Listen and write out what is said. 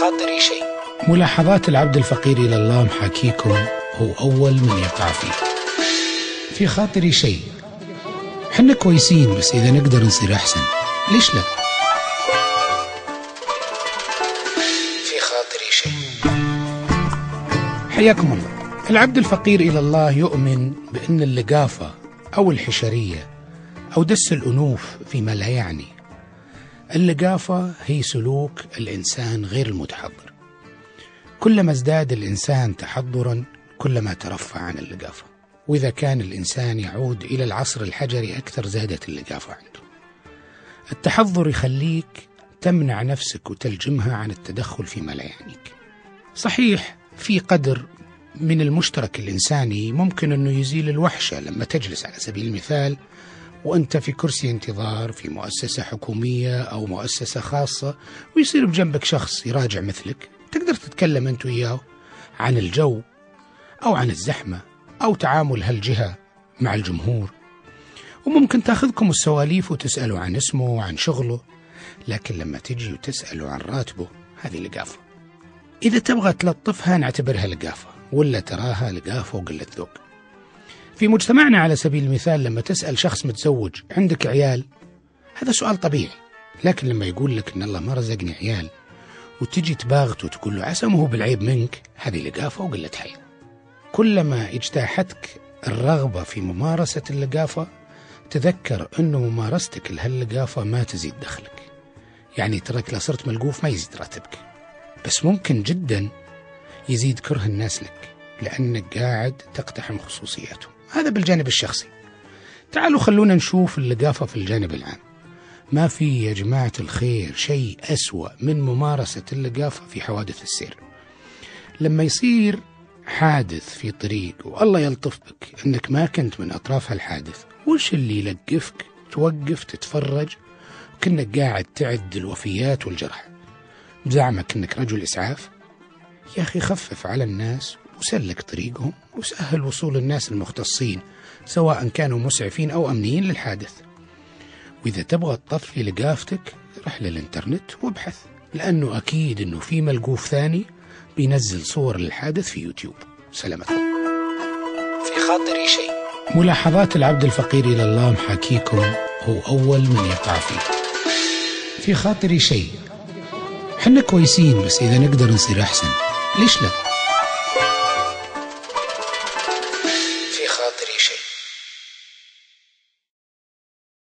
خاطري شيء. ملاحظات العبد الفقير إلى الله محاكيكم هو أول من يقع فيه في خاطري شيء. حنا كويسين بس إذا نقدر نصير أحسن. ليش لا؟ في خاطري شيء. حياكم الله. العبد الفقير إلى الله يؤمن بأن اللقافة أو الحشرية أو دس الأنوف فيما لا يعني. اللقافة هي سلوك الإنسان غير المتحضر. كلما ازداد الإنسان تحضرا كلما ترفع عن اللقافة. وإذا كان الإنسان يعود إلى العصر الحجري أكثر زادت اللقافة عنده. التحضر يخليك تمنع نفسك وتلجمها عن التدخل فيما لا يعنيك صحيح في قدر من المشترك الإنساني ممكن أنه يزيل الوحشة لما تجلس على سبيل المثال وأنت في كرسي انتظار في مؤسسة حكومية أو مؤسسة خاصة ويصير بجنبك شخص يراجع مثلك. تقدر تتكلم أنت وياه عن الجو أو عن الزحمة أو تعامل هالجهة مع الجمهور. وممكن تاخذكم السواليف وتسألوا عن اسمه وعن شغله لكن لما تجي وتسألوا عن راتبه هذه لقافة. إذا تبغى تلطفها نعتبرها لقافة ولا تراها لقافة وقلة ذوق. في مجتمعنا على سبيل المثال لما تسأل شخص متزوج عندك عيال؟ هذا سؤال طبيعي لكن لما يقول لك إن الله ما رزقني عيال وتجي تباغته وتقول له عسى هو بالعيب منك هذه لقافة وقلة حيل كلما اجتاحتك الرغبة في ممارسة اللقافة تذكر أنه ممارستك لهاللقافة ما تزيد دخلك. يعني تراك لا صرت ملقوف ما يزيد راتبك. بس ممكن جدا يزيد كره الناس لك لأنك قاعد تقتحم خصوصياتهم. هذا بالجانب الشخصي. تعالوا خلونا نشوف اللقافة في الجانب العام ما في يا جماعة الخير شيء أسوأ من ممارسة اللقافة في حوادث السير. لما يصير حادث في طريق والله يلطف بك أنك ما كنت من أطراف هالحادث وش اللي يلقفك؟ توقف تتفرج وكنك قاعد تعد الوفيات والجرح. بزعمك إنك رجل إسعاف؟ يا أخي خفف على الناس وسلك طريقهم وسهل وصول الناس المختصين سواء كانوا مسعفين أو أمنيين للحادث. وإذا تبغى تطفي لقافتك رح للإنترنت وابحث لأنه أكيد إنه في ملقوف ثاني بينزل صور الحادث في يوتيوب. سلامتكم. في خاطري شيء. ملاحظات العبد الفقير إلى الله محاكيكم هو أول من يقع فيه. في خاطري شيء. حنا كويسين بس إذا نقدر نصير أحسن. ليش لا؟ Antarisha